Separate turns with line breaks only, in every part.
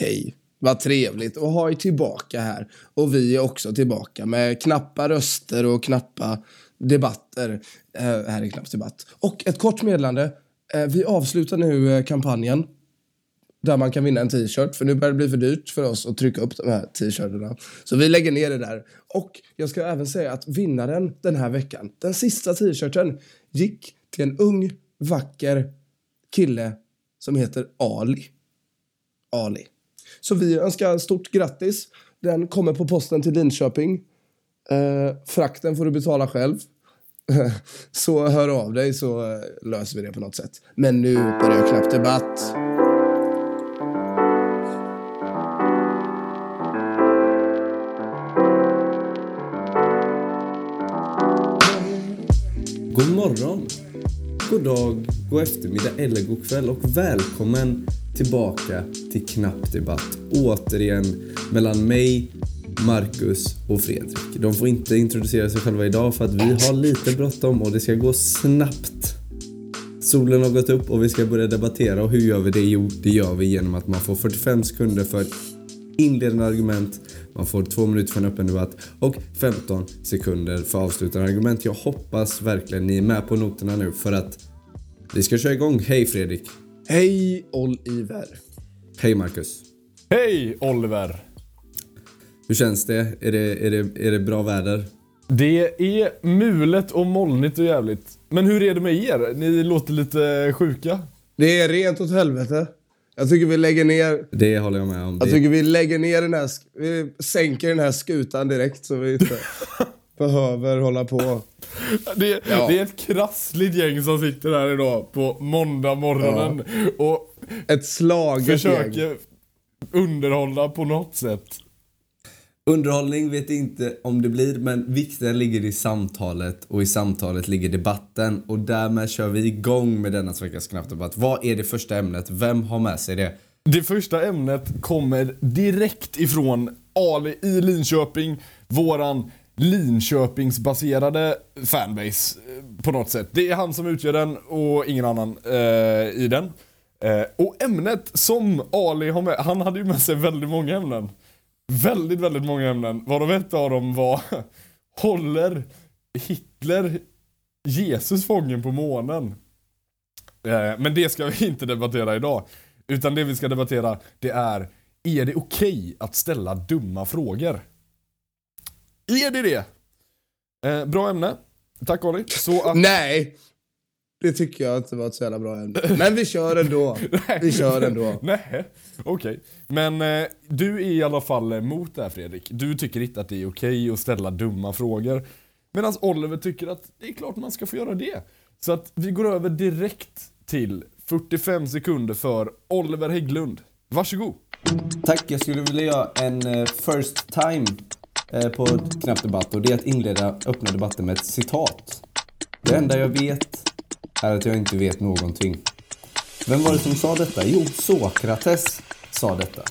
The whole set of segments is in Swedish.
Hej. Vad trevligt att ha er tillbaka här. Och vi är också tillbaka med knappa röster och knappa debatter eh, här i Knappt debatt. Och ett kort meddelande. Eh, vi avslutar nu eh, kampanjen där man kan vinna en t-shirt. För nu börjar det bli för dyrt för oss att trycka upp de här t-shirtarna. Så vi lägger ner det där. Och jag ska även säga att vinnaren den här veckan, den sista t-shirten, gick till en ung, vacker kille som heter Ali. Ali. Så vi önskar stort grattis. Den kommer på posten till Linköping. Eh, frakten får du betala själv. så hör av dig så eh, löser vi det på något sätt. Men nu börjar knappt debatt.
God morgon, god dag, god eftermiddag eller god kväll och välkommen tillbaka till knappdebatt. Återigen mellan mig, Marcus och Fredrik. De får inte introducera sig själva idag för att vi har lite bråttom och det ska gå snabbt. Solen har gått upp och vi ska börja debattera och hur gör vi det? Jo, det gör vi genom att man får 45 sekunder för inledande argument, man får två minuter för en öppen debatt och 15 sekunder för avslutande argument. Jag hoppas verkligen ni är med på noterna nu för att vi ska köra igång. Hej Fredrik!
Hej Oliver.
Hej Marcus!
Hej Oliver!
Hur känns det? Är det, är det, är det bra väder?
Det är mulet och molnigt och jävligt. Men hur är det med er? Ni låter lite sjuka.
Det är rent åt helvete. Jag tycker vi lägger ner...
Det håller jag med om.
Jag
Det,
tycker vi lägger ner den här... Vi sänker den här skutan direkt så vi inte behöver hålla på.
Det,
Ja.
det är ett krassligt gäng som sitter här idag på måndag morgonen och
Ett slaget gäng.
försöker underhålla på något sätt.
Underhållning vet inte om det blir, men vikten ligger i samtalet och i samtalet ligger debatten och därmed kör vi igång med denna veckas knappdebatt. Vad är det första ämnet? Vem har med sig det?
Det första ämnet kommer direkt ifrån Ali i Linköping, våran Linköpingsbaserade fanbase eh, på något sätt. Det är han som utgör den och ingen annan eh, i den. Eh, och ämnet som Ali har med, han hade ju med sig väldigt många ämnen. Väldigt, väldigt många ämnen. Varav ett av dem var Håller Hitler Jesus fången på månen? Eh, Men det ska vi inte debattera idag. Utan det vi ska debattera, det är Är det okej att ställa dumma frågor? Är det det? Eh, bra ämne. Tack Olli. Så att...
Nej! Det tycker jag inte var ett så jävla bra ämne. Men vi kör ändå. Vi kör ändå.
Nej, okej. Men eh, du är i alla fall emot det här Fredrik. Du tycker inte att det är okej att ställa dumma frågor. Medan Oliver tycker att det är klart man ska få göra det. Så att vi går över direkt till 45 sekunder för Oliver Hägglund. Varsågod.
Tack, jag skulle vilja göra en eh, first time Eh, på Knappt knapp debatt och det är att inleda öppna debatten med ett citat. Det enda jag vet är att jag inte vet någonting. Vem var det som sa detta? Jo, Sokrates sa detta.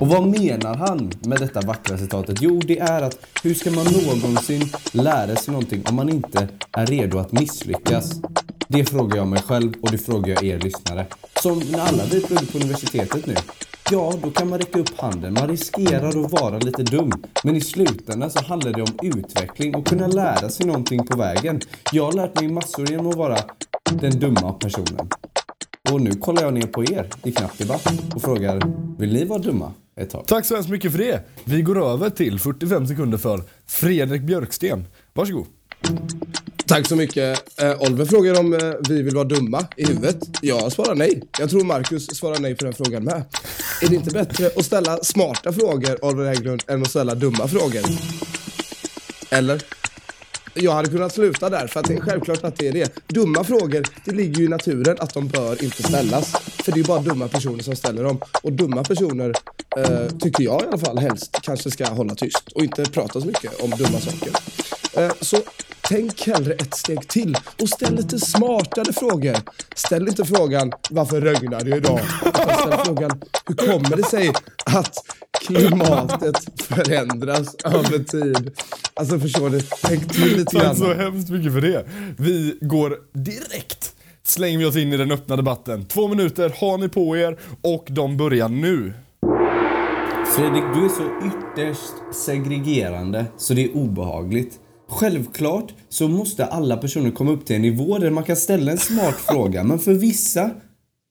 Och vad menar han med detta vackra citatet? Jo, det är att hur ska man någonsin lära sig någonting om man inte är redo att misslyckas? Det frågar jag mig själv och det frågar jag er lyssnare. Som när alla vi pluggar på universitetet nu. Ja, då kan man räcka upp handen. Man riskerar att vara lite dum. Men i slutändan så handlar det om utveckling och kunna lära sig någonting på vägen. Jag har lärt mig massor genom att vara den dumma personen. Och nu kollar jag ner på er i knapp debatt och frågar, vill ni vara dumma ett tag?
Tack så hemskt mycket för det. Vi går över till 45 sekunder för Fredrik Björksten. Varsågod.
Tack så mycket. Eh, Oliver frågar om eh, vi vill vara dumma i huvudet. Jag svarar nej. Jag tror Marcus svarar nej på den frågan med. Är det inte bättre att ställa smarta frågor, Oliver Hägglund, än att ställa dumma frågor? Eller? Jag hade kunnat sluta där, för att det är självklart att det är det. Dumma frågor, det ligger ju i naturen att de bör inte ställas. För det är ju bara dumma personer som ställer dem. Och dumma personer, eh, tycker jag i alla fall, helst kanske ska hålla tyst och inte prata så mycket om dumma saker. Eh, så tänk hellre ett steg till och ställ lite smartare frågor. Ställ inte frågan varför regnar det idag? Utan ställ frågan hur kommer det sig att klimatet förändras över tid? Alltså förstår du? Tänk till lite
Tack så
grann.
hemskt mycket för det. Vi går direkt, slänger vi oss in i den öppna debatten. Två minuter har ni på er och de börjar nu.
Fredrik, du är så ytterst segregerande så det är obehagligt. Självklart så måste alla personer komma upp till en nivå där man kan ställa en smart fråga, men för vissa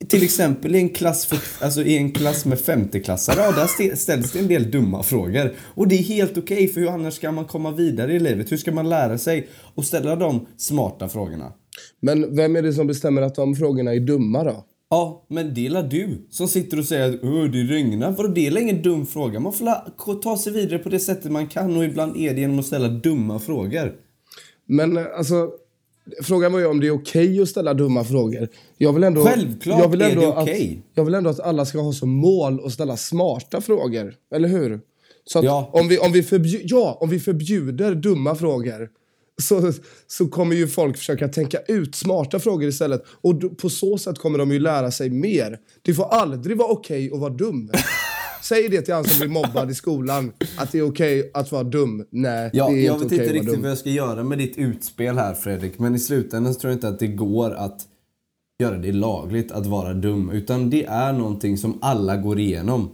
till exempel i en klass, för, alltså i en klass med femteklassare, ja, där st- ställs det en del dumma frågor. Och det är helt okej, för hur annars ska man komma vidare i livet? Hur ska man lära sig att ställa de smarta frågorna?
Men vem är det som bestämmer att de frågorna är dumma då?
Ja, men det är du som sitter och säger att Åh, det regnar. Vadå, det är ingen dum fråga. Man får ta sig vidare på det sättet man kan och ibland är det genom att ställa dumma frågor.
Men eh, alltså, frågan var ju om det är okej att ställa dumma frågor. Jag vill ändå,
Självklart
jag vill
är
ändå
det
att,
okej.
Jag vill ändå att alla ska ha som mål att ställa smarta frågor. Eller hur? Så
Ja.
om, vi, om, vi ja, om vi förbjuder dumma frågor så, så kommer ju folk försöka tänka ut smarta frågor istället. Och på så sätt kommer de ju lära sig mer. Det får aldrig vara okej att vara dum. Säg det till han som blir mobbad i skolan. Att det är okej att vara dum. Nej,
Ja,
det är
jag
inte
vet
okej
inte riktigt
dum.
vad jag ska göra med ditt utspel här Fredrik. Men i slutändan så tror jag inte att det går att göra det lagligt att vara dum. Utan det är någonting som alla går igenom.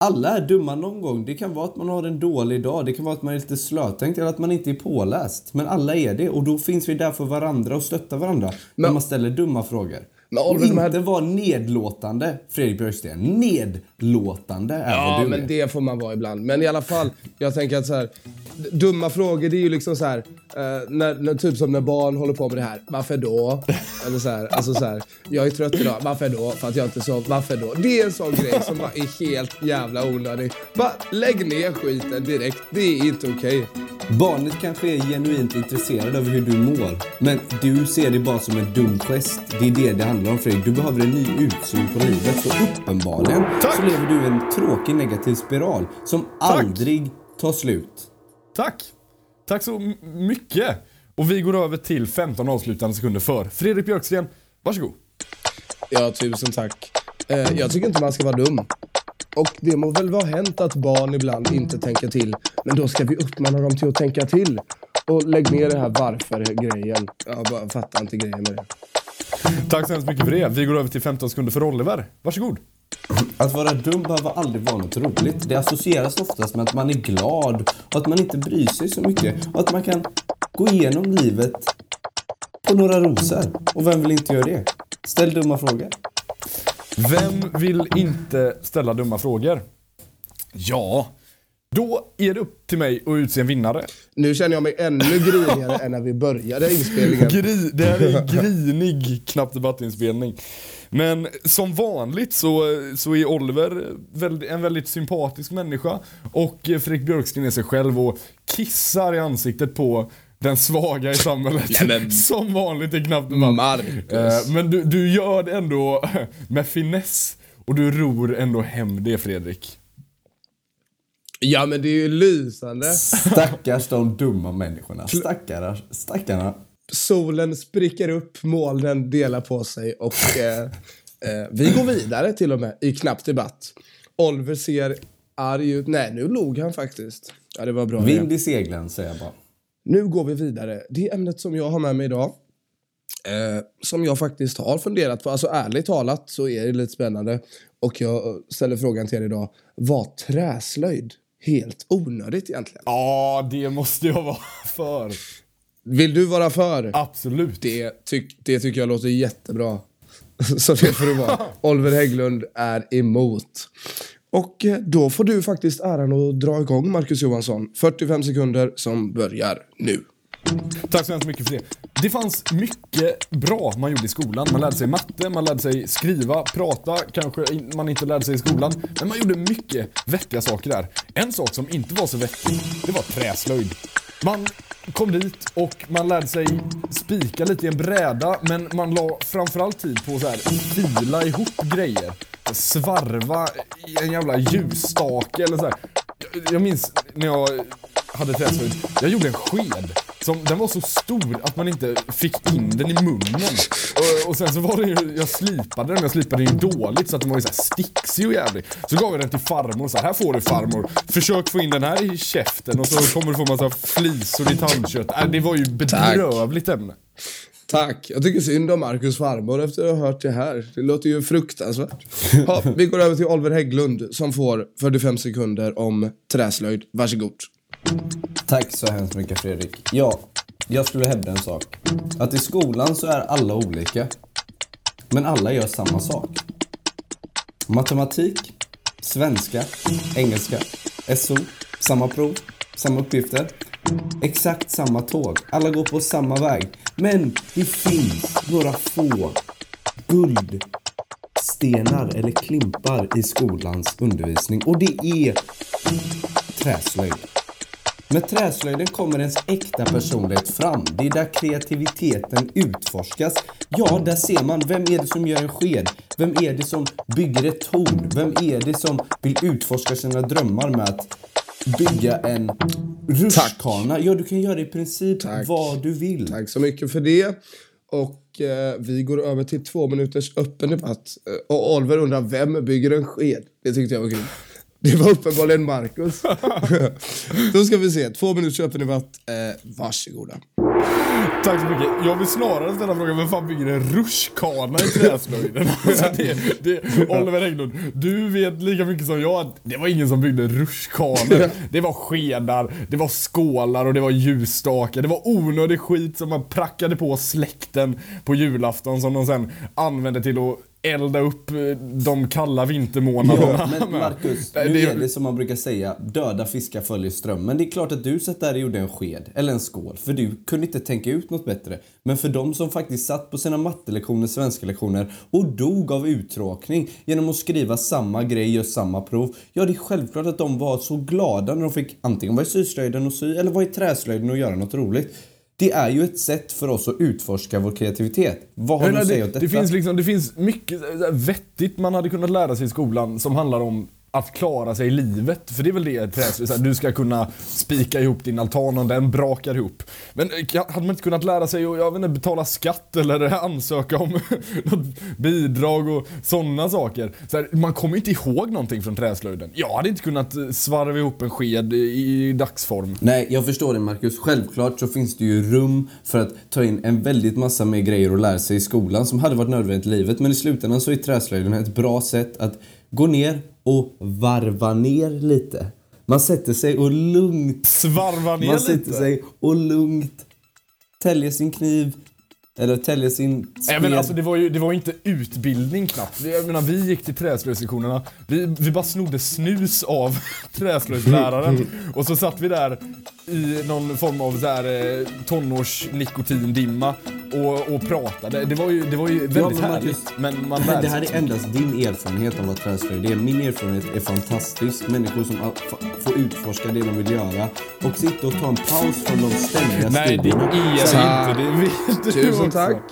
Alla är dumma någon gång. Det kan vara att man har en dålig dag. Det kan vara att man är lite slötänkt eller att man inte är påläst. Men alla är det. Och då finns vi där för varandra och stöttar varandra. när man ställer dumma frågor.
Men
och
Oliver, de här-
inte vara nedlåtande, Fredrik Björksten. Nedlåtande är
Ja,
vad du
men
är.
det får man vara ibland. Men i alla fall, jag tänker att så här, dumma frågor, det är ju liksom så här, eh, när, när, typ som när barn håller på med det här. Varför då? Eller så här, alltså så här, jag är trött idag. Varför då? För att jag inte sov. Varför då? Det är en sån grej som bara är helt jävla onödig. Bara lägg ner skiten direkt. Det är inte okej.
Barnet kanske är genuint intresserad över hur du mår. Men du ser det bara som en dum gest. Det är det det handlar om Fredrik. Du behöver en ny utsyn på livet. Så uppenbarligen
Tack.
Så lever du en tråkig negativ spiral som aldrig tar slut.
Tack! Tack så mycket! Och vi går över till 15 avslutande sekunder för Fredrik Björksten. Varsågod.
Ja, tusen tack. Eh, jag tycker inte man ska vara dum. Och det må väl vara hänt att barn ibland inte tänker till. Men då ska vi uppmana dem till att tänka till. Och lägg ner det här varför-grejen. Jag bara fattar inte grejen med det.
Tack så hemskt mycket för det. Vi går över till 15 sekunder för Oliver. Varsågod.
Att vara dum behöver aldrig vara något roligt. Det associeras oftast med att man är glad och att man inte bryr sig så mycket. Och att man kan gå igenom livet på några rosor. Och vem vill inte göra det? Ställ dumma frågor.
Vem vill inte ställa dumma frågor? Ja, då är det upp till mig att utse en vinnare.
Nu känner jag mig ännu grinigare än när vi började inspelningen.
Gri, det här är en grinig Knappt debattinspelning. Men som vanligt så, så är Oliver väldigt, en väldigt sympatisk människa och Fredrik Björksten är sig själv och kissar i ansiktet på den svaga i samhället.
Nej, men-
Som vanligt i Knappt debatt. Eh, Men du, du gör det ändå med finess och du ror ändå hem det Fredrik.
Ja, men det är ju lysande.
Stackars de dumma människorna. Stackarna. Stackarna.
Solen spricker upp, molnen delar på sig och eh, eh, vi går vidare till och med i knapp debatt. Oliver ser arg ut. Nej, nu log han faktiskt. Ja, det var bra.
Vind i seglen, säger jag bara.
Nu går vi vidare. Det ämnet som jag har med mig idag, eh, som jag faktiskt har funderat på, alltså ärligt talat så är det lite spännande. Och jag ställer frågan till er idag. Var träslöjd helt onödigt egentligen?
Ja, det måste jag vara för.
Vill du vara för?
Absolut.
Det, tyck, det tycker jag låter jättebra. Så det får det vara. Oliver Hägglund är emot. Och eh, då får du faktiskt äran att dra igång Marcus Johansson. 45 sekunder som börjar nu.
Tack så hemskt mycket för det. Det fanns mycket bra man gjorde i skolan. Man lärde sig matte, man lärde sig skriva, prata, kanske man inte lärde sig i skolan. Men man gjorde mycket vettiga saker där. En sak som inte var så vettig, det var träslöjd. Man kom dit och man lärde sig spika lite i en bräda, men man la framförallt tid på så här fila ihop grejer. Svarva i en jävla ljusstake eller så här. Jag minns när jag hade träslöjd. Jag gjorde en sked. Som, den var så stor att man inte fick in den i munnen. Och, och sen så var det ju, jag slipade den, jag slipade den dåligt så att den var ju såhär sticksig och jävlig. Så gav jag den till farmor och sa här får du farmor. Försök få in den här i käften och så kommer du få massa flisor i tandkött. Äh, det var ju bedrövligt ämne.
Tack. Jag tycker synd om Marcus farmor efter att ha hört det här. Det låter ju fruktansvärt. Ja, vi går över till Oliver Hägglund som får 45 sekunder om träslöjd. Varsågod.
Tack så hemskt mycket Fredrik. Ja, jag skulle hävda en sak. Att i skolan så är alla olika. Men alla gör samma sak. Matematik, svenska, engelska, SO, samma prov, samma uppgifter. Exakt samma tåg. Alla går på samma väg. Men det finns några få guldstenar eller klimpar i skolans undervisning. Och det är träslöjd. Med träslöjden kommer ens äkta personlighet fram. Det är där kreativiteten utforskas. Ja, där ser man vem är det som gör en sked? Vem är det som bygger ett torn? Vem är det som vill utforska sina drömmar med att bygga en rutschkana? Ja, du kan göra i princip
Tack.
vad du vill.
Tack så mycket för det. Och eh, vi går över till två minuters öppen debatt. Eh, och Oliver undrar vem bygger en sked? Det tyckte jag var kul. Det var uppenbarligen Marcus. Då ska vi se. Två minuters öppen debatt. Eh, varsågoda.
Tack så mycket. Jag vill snarare ställa frågan, vem fan bygger en rutschkana i träslöjden? alltså det, det, Oliver Hägglund, du vet lika mycket som jag att det var ingen som byggde rutschkanor. Det var skedar, det var skålar och det var ljusstakar. Det var onödig skit som man prackade på släkten på julafton som de sen använde till att elda upp eh, de kalla vintermånaderna.
Men
med.
Marcus, nu
det-
är det som man brukar säga, döda fiskar följer strömmen. Det är klart att du satt där och gjorde en sked, eller en skål, för du kunde inte tänka ut något bättre. Men för de som faktiskt satt på sina mattelektioner, svenska lektioner och dog av uttråkning genom att skriva samma grej, göra samma prov. Ja, det är självklart att de var så glada när de fick antingen vara i syslöjden och sy, eller vara i träslöjden och göra något roligt. Det är ju ett sätt för oss att utforska vår kreativitet. Vad har du att säga
det,
åt detta?
det, finns liksom, det finns mycket här vettigt man hade kunnat lära sig i skolan som handlar om att klara sig i livet. För det är väl det träslöjd, du ska kunna spika ihop din altan om den brakar ihop. Men eh, hade man inte kunnat lära sig att jag vet inte, betala skatt eller ansöka om något bidrag och sådana saker. Så här, man kommer inte ihåg någonting från träslöjden. Jag hade inte kunnat eh, svarva ihop en sked i, i dagsform.
Nej, jag förstår det Marcus. Självklart så finns det ju rum för att ta in en väldigt massa mer grejer och lära sig i skolan som hade varit nödvändigt i livet. Men i slutändan så är träslöjden ett bra sätt att gå ner och varva ner lite. Man sätter sig och lugnt,
Svarva ner
man sätter
lite.
sig och lugnt täljer sin kniv eller täljer sin
Nej, men alltså, det, var ju, det var ju inte utbildning knappt. Vi- Jag menar, vi gick till träslöjdslektionerna. Vi, vi bara snodde snus av träslöjdsläraren. Och så satt vi där i någon form av så här, eh, tonårsnikotindimma och, och pratade. Det var ju, det var ju väldigt
men Marcus,
härligt. Men man
Det här är endast din erfarenhet av träslöjd är. Min erfarenhet är fantastisk. Människor som a- f- får utforska det de vill göra och sitta och ta en paus från de ständiga
Nej, det är inte. Det vet du
Tusen
också.
tack.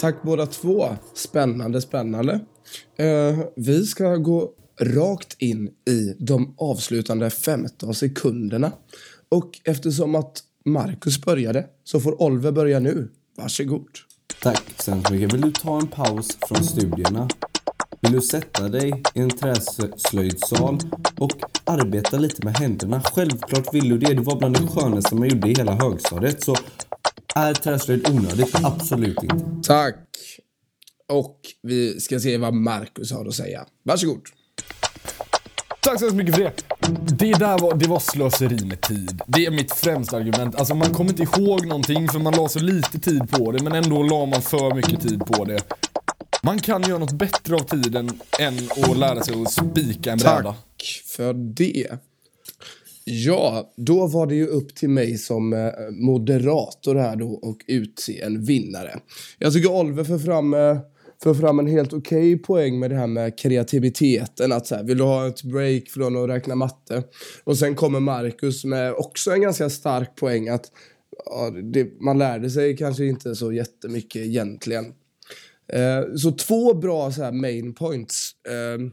Tack båda två. Spännande, spännande. Eh, vi ska gå rakt in i de avslutande 15 sekunderna. Och eftersom att Marcus började så får Oliver börja nu. Varsågod.
Tack så hemskt mycket. Vill du ta en paus från studierna? Vill du sätta dig i en träslöjdsal och arbeta lite med händerna? Självklart vill du det. Det var bland det skönaste man gjorde i hela högstadiet. Så är träslöjd onödigt? Absolut inte.
Tack. Och vi ska se vad Marcus har att säga. Varsågod.
Tack så hemskt mycket för det. Det där var, det var slöseri med tid. Det är mitt främsta argument. Alltså man kommer inte ihåg någonting för man la så lite tid på det men ändå la man för mycket tid på det. Man kan göra något bättre av tiden än att lära sig att spika en bräda.
Tack för det. Ja, då var det ju upp till mig som eh, moderator här då och utse en vinnare. Jag tycker Oliver för fram, eh, för fram en helt okej poäng med det här med kreativiteten. Att så här, vill du ha ett break från att räkna matte? Och sen kommer Marcus med också en ganska stark poäng att ja, det, man lärde sig kanske inte så jättemycket egentligen. Eh, så två bra så här main points. Eh,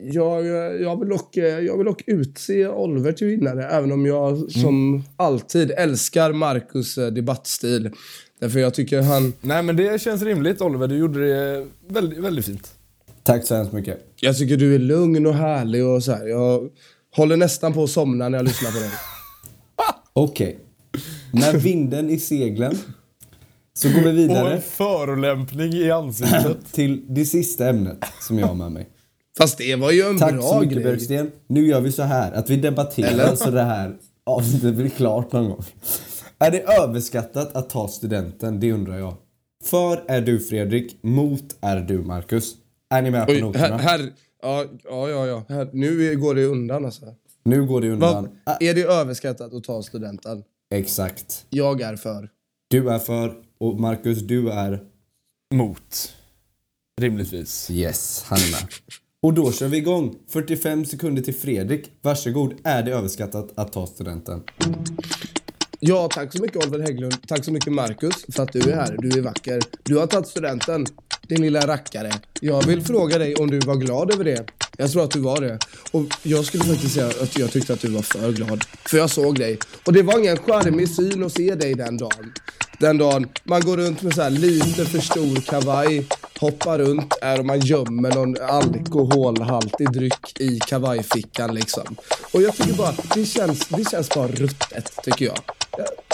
jag, jag, vill dock, jag vill dock utse Oliver till vinnare, även om jag som alltid älskar Marcus eh, debattstil. Därför jag tycker han...
Nej men det känns rimligt Oliver, du gjorde det väldigt, väldigt fint.
Tack så hemskt mycket.
Jag tycker du är lugn och härlig och så här. Jag håller nästan på att somna när jag lyssnar på dig.
Okej. När vinden i seglen Så går vi
Och
vidare
en förolämpning i ansiktet.
till det sista ämnet som jag har med mig.
Fast det var ju en
Tack
bra
så mycket
grej.
Björksten. Nu gör vi så här att vi debatterar
Eller?
så det här avsnittet blir klart någon gång. Är det överskattat att ta studenten? Det undrar jag. För är du Fredrik, mot är du Marcus. Är ni med på
Oj,
noterna?
här, här, ja, ja, ja. Här, nu går det undan alltså.
Nu går det undan. Ah,
är det överskattat att ta studenten?
exakt.
Jag är för.
Du är för och Marcus, du är
Mot. Rimligtvis.
yes, han är med. Och då kör vi igång. 45 sekunder till Fredrik. Varsågod. Är det överskattat att ta studenten?
Ja, tack så mycket Oliver Hägglund. Tack så mycket Marcus för att du är här. Du är vacker. Du har tagit studenten, din lilla rackare. Jag vill fråga dig om du var glad över det. Jag tror att du var det. Och jag skulle faktiskt säga att jag tyckte att du var för glad. För jag såg dig. Och det var ingen charmig syn att se dig den dagen. Den dagen man går runt med så här lite för stor kavaj, hoppar runt är och man gömmer någon alkoholhaltig dryck i kavajfickan liksom. Och jag tycker bara, det känns, det känns bara ruttet tycker jag.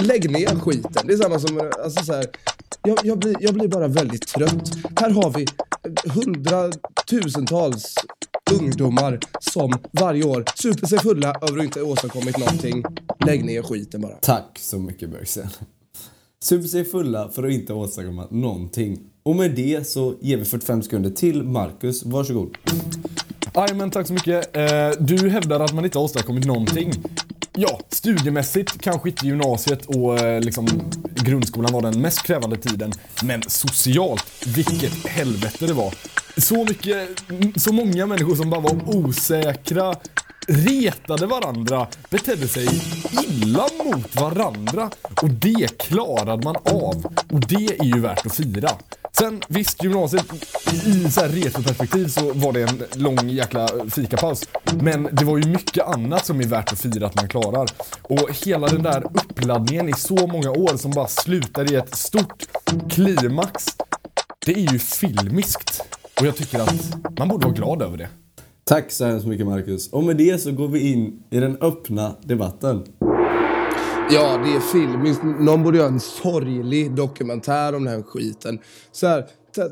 Lägg ner skiten. Det är samma som, alltså så här, jag, jag, blir, jag blir bara väldigt trött. Här har vi hundratusentals ungdomar som varje år super sig fulla över att inte åstadkommit någonting. Lägg ner skiten bara.
Tack så mycket Björksten. Super sig fulla för att inte åstadkomma någonting. Och med det så ger vi 45 sekunder till Marcus. Varsågod.
Jajamän, tack så mycket. Eh, Du hävdar att man inte har åstadkommit någonting. Ja, studiemässigt kanske inte gymnasiet och eh, liksom, grundskolan var den mest krävande tiden. Men socialt, vilket helvete det var. Så mycket, så många människor som bara var osäkra, retade varandra, betedde sig illa mot varandra. Och det klarade man av. Och det är ju värt att fira. Sen visst, gymnasiet i så här retroperspektiv så var det en lång jäkla fikapaus. Men det var ju mycket annat som är värt att fira att man klarar. Och hela den där uppladdningen i så många år som bara slutar i ett stort klimax. Det är ju filmiskt. Och jag tycker att man borde vara glad över det.
Tack så hemskt mycket Marcus. Och med det så går vi in i den öppna debatten.
Ja, det är filmiskt. Någon borde göra en sorglig dokumentär om den här skiten. Så här,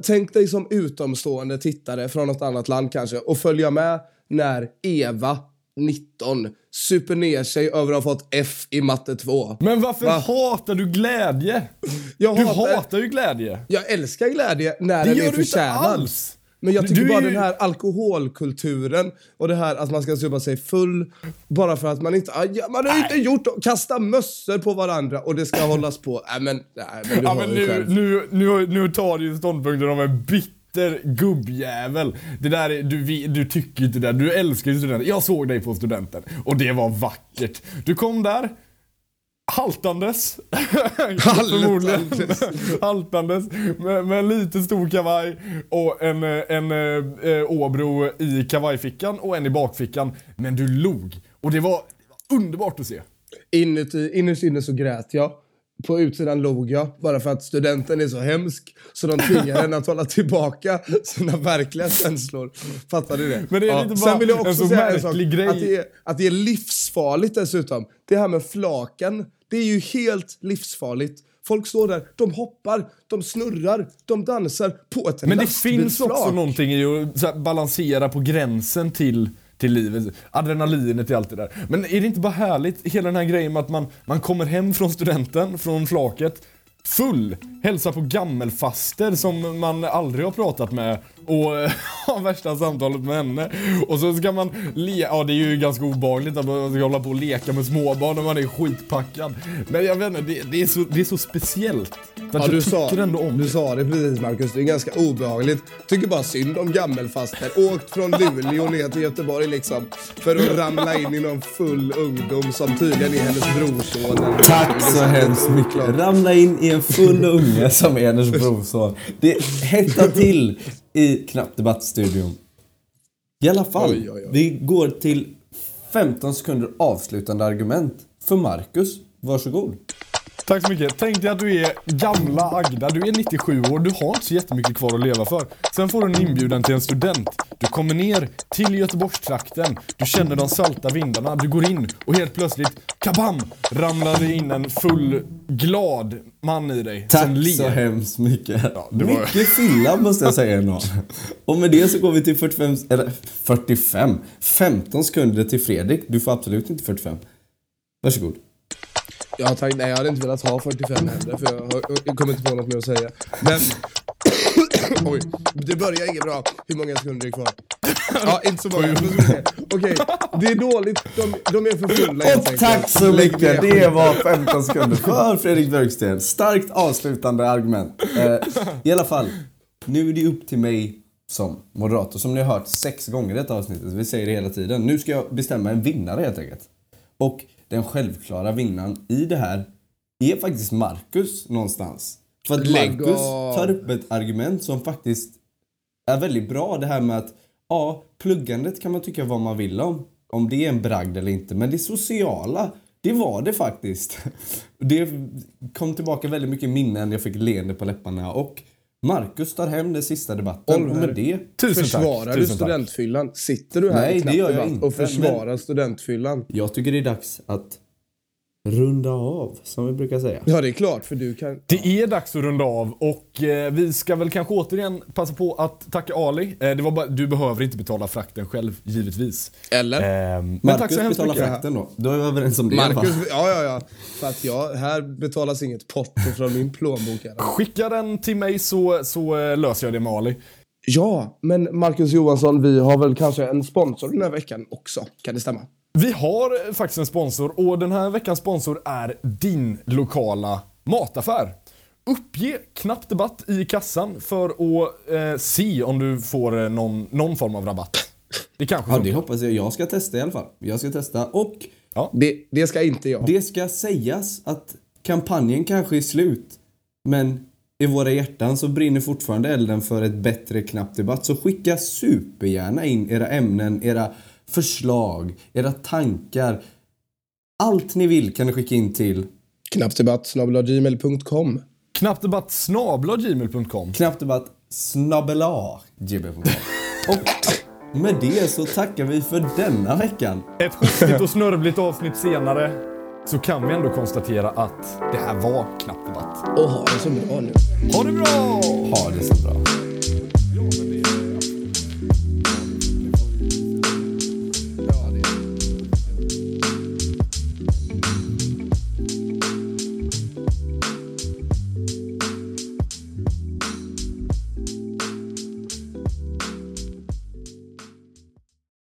tänk dig som utomstående tittare från något annat land kanske och följa med när Eva, 19, super ner sig över att ha fått F i matte 2.
Men varför
Va?
hatar du glädje?
Jag
Du
hatar-
hatar ju glädje.
Jag älskar glädje när
Det
den
gör
är
du inte
förtjänad.
alls.
Men jag tycker
Du
bara den här alkoholkulturen och det här att man ska supa sig full bara för att man inte... man har inte gjort Kasta mössor på varandra och det ska hållas på. Nej men, nej, men du
Ja, men nu, nu, nu, nu tar du ståndpunkten om en bitter gubbjävel. Det där är, du, du tycker inte det. Du älskar ju studenten. Jag såg dig på studenten och det var vackert. Du kom där haltandes. Förmodligen. haltandes. Med, med en lite stor kavaj och en, eh, en eh, eh, Åbro i kavajfickan och en i bakfickan. Men du log. Och det var underbart att se.
Inuti, innerst inne så grät jag. På utsidan log jag, bara för att studenten är så hemsk så de tvingar henne att hålla tillbaka sina verkliga känslor. Fattar du det?
Men det är bara
Sen vill jag också
en
säga en sak,
grej.
Att det, är, att det är livsfarligt dessutom. Det här med flaken, det är ju helt livsfarligt. Folk står där, de hoppar, de snurrar, de dansar på ett
Men det finns också någonting i att balansera på gränsen till, till livet. Adrenalinet i allt det där. Men är det inte bara härligt, hela den här grejen med att man, man kommer hem från studenten, från flaket, full, hälsar på gammelfaster som man aldrig har pratat med och eh, har värsta samtalet med henne. Och så ska man le, ja det är ju ganska obehagligt att man ska hålla på och leka med småbarn när man är skitpackad. Men jag vet inte, det, det, är, så, det är så speciellt. För
Ja, du,
jag
sa,
ändå om
du
det.
sa det precis Marcus, det är ganska obehagligt. Tycker bara synd om gammelfaster. Åkt från Luleå ner till Göteborg liksom. För att ramla in i någon full ungdom som tydligen är hennes brorson.
Tack så hemskt mycket. Ramla in i en full unge som är hennes brorson. Det hettar till i Knappt Debattstudion. I alla fall,
Oj, oj, oj.
vi går till 15 sekunder avslutande argument. För Marcus, varsågod.
Tack så mycket. Tänk dig att du är gamla Agda, du är 97 år, du har inte så jättemycket kvar att leva för. Sen får du en inbjudan till en student. Du kommer ner till Göteborgstrakten, du känner de salta vindarna, du går in och helt plötsligt kabam! Ramlade in en full glad man i dig. som
Tack
ler.
så hemskt mycket.
det var-
Mycket fylla måste jag säga ändå. Och med det så går vi till 45, eller 45, 15 sekunder till Fredrik. Du får absolut inte 45. Varsågod.
Ja tack, nej jag hade inte velat ha 45 heller för jag, har, jag kommer inte på något mer att säga. Men... Oj, det börjar inget bra. Hur många sekunder är kvar? Ja, inte så många. Okej, det är dåligt. De, de är för fulla helt enkelt.
tack så mycket. Det var 15 sekunder för Fredrik Björksten. Starkt avslutande argument. Eh, I alla fall, nu är det upp till mig som moderator, som ni har hört sex gånger i detta avsnittet. Vi säger det hela tiden. Nu ska jag bestämma en vinnare helt enkelt. Och den självklara vinnaren i det här är faktiskt Marcus någonstans. För att
Lägg
Marcus
av.
tar upp ett argument som faktiskt är väldigt bra. Det här med att ja, pluggandet kan man tycka vad man vill om. Om det är en bragd eller inte. Men det sociala, det var det faktiskt. Det kom tillbaka väldigt mycket minnen. Jag fick leende på läpparna. Och Marcus tar hem den sista debatten. Och med det...
Tusen tack.
Försvarar du
Tusen tack.
studentfyllan? Sitter du här
Nej, det gör jag inte,
och försvarar studentfyllan?
Jag tycker det är dags att runda av, som vi brukar säga.
Ja, det är klart, för du kan...
Det är dags att runda av och eh, vi ska väl kanske återigen passa på att tacka Ali. Eh, det var bara, du behöver inte betala frakten själv, givetvis.
Eller?
Eh, men
Marcus
tack så hemskt
betalar
mycket.
frakten då. Då är vi överens om det.
Marcus, ja, ja, ja. För att jag, här betalas inget porto från min plånbok. Här.
Skicka den till mig så, så eh, löser jag det med Ali.
Ja, men Marcus Johansson, vi har väl kanske en sponsor den här veckan också. Kan det stämma?
Vi har faktiskt en sponsor och den här veckans sponsor är din lokala mataffär. Uppge knapp debatt i kassan för att eh, se om du får eh, någon, någon form av rabatt. Det kanske
Ja, det hoppas jag. Jag ska testa i alla fall. Jag ska testa. Och
Det, det ska inte jag.
det ska sägas att kampanjen kanske är slut. Men i våra hjärtan så brinner fortfarande elden för ett bättre knapp debatt. Så skicka supergärna in era ämnen, era förslag, era tankar. Allt ni vill kan ni skicka in till
Knappdebatt.gmail.com
Knappdebatt snabla gmail.com.
knappdebatt snabbela gmail.com. Och med det så tackar vi för denna veckan.
Ett hustigt och snörvligt avsnitt senare så kan vi ändå konstatera att det här var knappdebatt.
Och ha det så bra nu.
Ha det bra!
Ha det så bra.